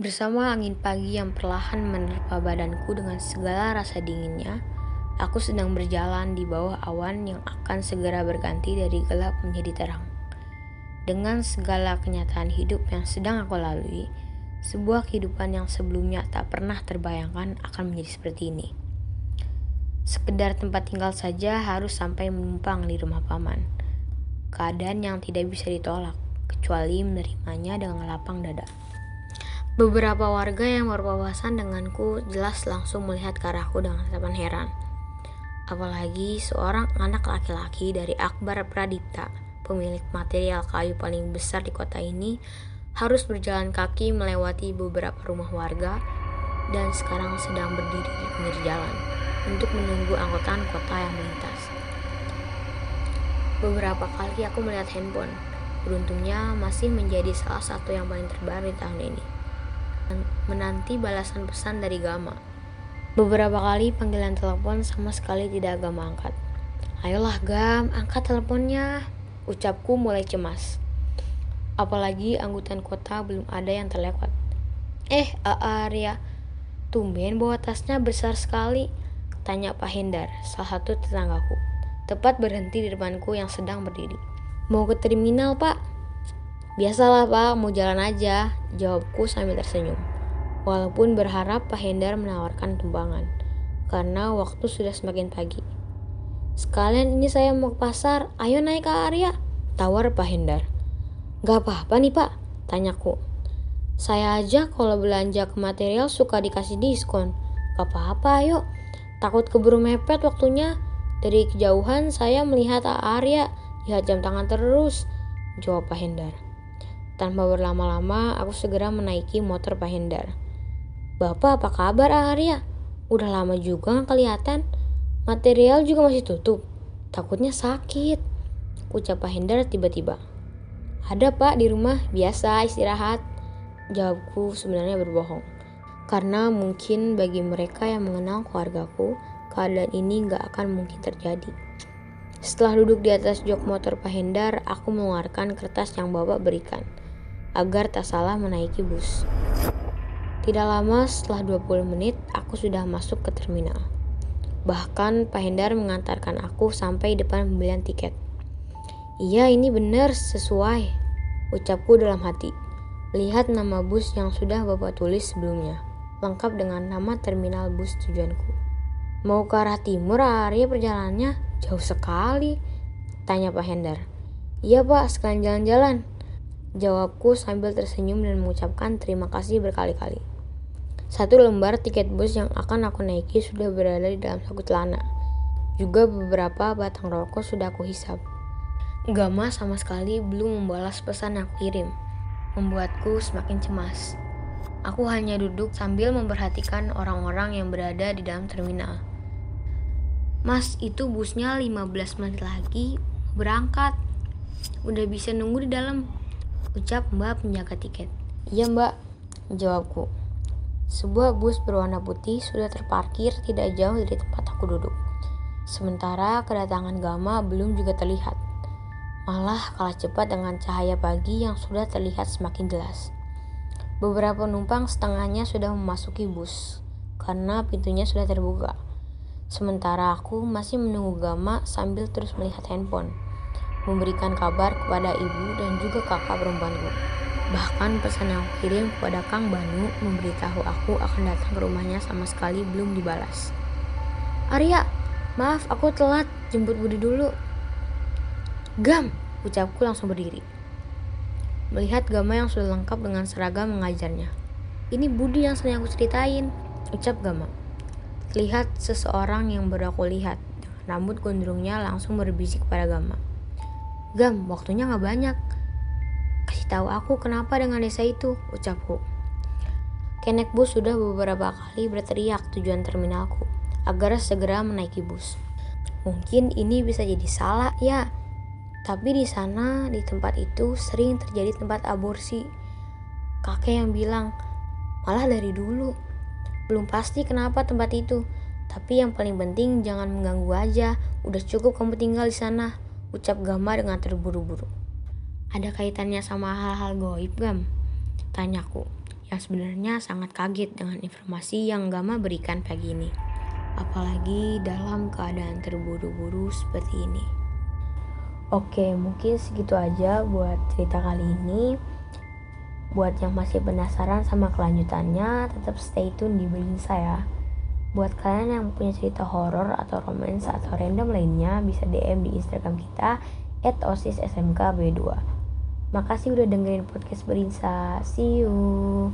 Bersama angin pagi yang perlahan menerpa badanku dengan segala rasa dinginnya, aku sedang berjalan di bawah awan yang akan segera berganti dari gelap menjadi terang. Dengan segala kenyataan hidup yang sedang aku lalui, sebuah kehidupan yang sebelumnya tak pernah terbayangkan akan menjadi seperti ini. Sekedar tempat tinggal saja harus sampai menumpang di rumah paman. Keadaan yang tidak bisa ditolak, kecuali menerimanya dengan lapang dada. Beberapa warga yang berpapasan denganku jelas langsung melihat ke arahku dengan tatapan heran. Apalagi seorang anak laki-laki dari Akbar Pradipta, pemilik material kayu paling besar di kota ini, harus berjalan kaki melewati beberapa rumah warga dan sekarang sedang berdiri di pinggir jalan untuk menunggu angkutan kota yang melintas. Beberapa kali aku melihat handphone, beruntungnya masih menjadi salah satu yang paling terbaru di tahun ini menanti balasan pesan dari Gama. Beberapa kali panggilan telepon sama sekali tidak Gama angkat. Ayolah Gam, angkat teleponnya. Ucapku mulai cemas. Apalagi angkutan kota belum ada yang terlewat. Eh, Arya, tumben bawa tasnya besar sekali. Tanya Pak Hendar, salah satu tetanggaku. Tepat berhenti di depanku yang sedang berdiri. Mau ke terminal, Pak? Biasalah pak, mau jalan aja, jawabku sambil tersenyum. Walaupun berharap Pak Hendar menawarkan tumbangan, karena waktu sudah semakin pagi. Sekalian ini saya mau ke pasar, ayo naik ke Arya, tawar Pak Hendar. Gak apa-apa nih pak, tanyaku. Saya aja kalau belanja ke material suka dikasih diskon. Gak apa-apa ayo, takut keburu mepet waktunya. Dari kejauhan saya melihat Arya, lihat jam tangan terus, jawab Pak Hendar. Tanpa berlama-lama, aku segera menaiki motor Pak Hendar. Bapak, apa kabar Arya? Udah lama juga nggak kelihatan. Material juga masih tutup. Takutnya sakit. Ucap Pak Hendar tiba-tiba. Ada pak di rumah, biasa istirahat. Jawabku sebenarnya berbohong. Karena mungkin bagi mereka yang mengenal keluargaku, keadaan ini nggak akan mungkin terjadi. Setelah duduk di atas jok motor Pak Hendar, aku mengeluarkan kertas yang bapak berikan agar tak salah menaiki bus. Tidak lama setelah 20 menit, aku sudah masuk ke terminal. Bahkan Pak Hendar mengantarkan aku sampai depan pembelian tiket. Iya ini benar sesuai, ucapku dalam hati. Lihat nama bus yang sudah Bapak tulis sebelumnya, lengkap dengan nama terminal bus tujuanku. Mau ke arah timur area perjalanannya? Jauh sekali, tanya Pak Hendar. Iya Pak, sekalian jalan-jalan, Jawabku sambil tersenyum dan mengucapkan terima kasih berkali-kali. Satu lembar tiket bus yang akan aku naiki sudah berada di dalam saku celana. Juga beberapa batang rokok sudah aku hisap. Gama sama sekali belum membalas pesan yang aku kirim, membuatku semakin cemas. Aku hanya duduk sambil memperhatikan orang-orang yang berada di dalam terminal. Mas, itu busnya 15 menit lagi berangkat. Udah bisa nunggu di dalam, Ucap mbak penjaga tiket. Iya mbak, jawabku. Sebuah bus berwarna putih sudah terparkir tidak jauh dari tempat aku duduk. Sementara kedatangan Gama belum juga terlihat. Malah kalah cepat dengan cahaya pagi yang sudah terlihat semakin jelas. Beberapa penumpang setengahnya sudah memasuki bus karena pintunya sudah terbuka. Sementara aku masih menunggu Gama sambil terus melihat handphone memberikan kabar kepada ibu dan juga kakak perempuanku. Bahkan pesan yang kirim kepada Kang Banu memberitahu aku akan datang ke rumahnya sama sekali belum dibalas. Arya, maaf aku telat, jemput Budi dulu. Gam, ucapku langsung berdiri. Melihat Gama yang sudah lengkap dengan seragam mengajarnya. Ini Budi yang sering aku ceritain, ucap Gama. Lihat seseorang yang baru aku lihat. Rambut gondrongnya langsung berbisik pada Gama. Gam, waktunya gak banyak. Kasih tahu aku kenapa dengan desa itu, ucapku. Kenek bus sudah beberapa kali berteriak tujuan terminalku agar segera menaiki bus. Mungkin ini bisa jadi salah ya, tapi di sana di tempat itu sering terjadi tempat aborsi. Kakek yang bilang, malah dari dulu. Belum pasti kenapa tempat itu, tapi yang paling penting jangan mengganggu aja. Udah cukup kamu tinggal di sana ucap Gama dengan terburu-buru. Ada kaitannya sama hal-hal goib, Gam? Tanyaku. yang sebenarnya sangat kaget dengan informasi yang Gama berikan pagi ini. Apalagi dalam keadaan terburu-buru seperti ini. Oke, mungkin segitu aja buat cerita kali ini. Buat yang masih penasaran sama kelanjutannya, tetap stay tune di Belinsa ya. Buat kalian yang punya cerita horor atau romance atau random lainnya, bisa DM di Instagram kita @osissmkb2. Makasih udah dengerin podcast Berinsa. See you.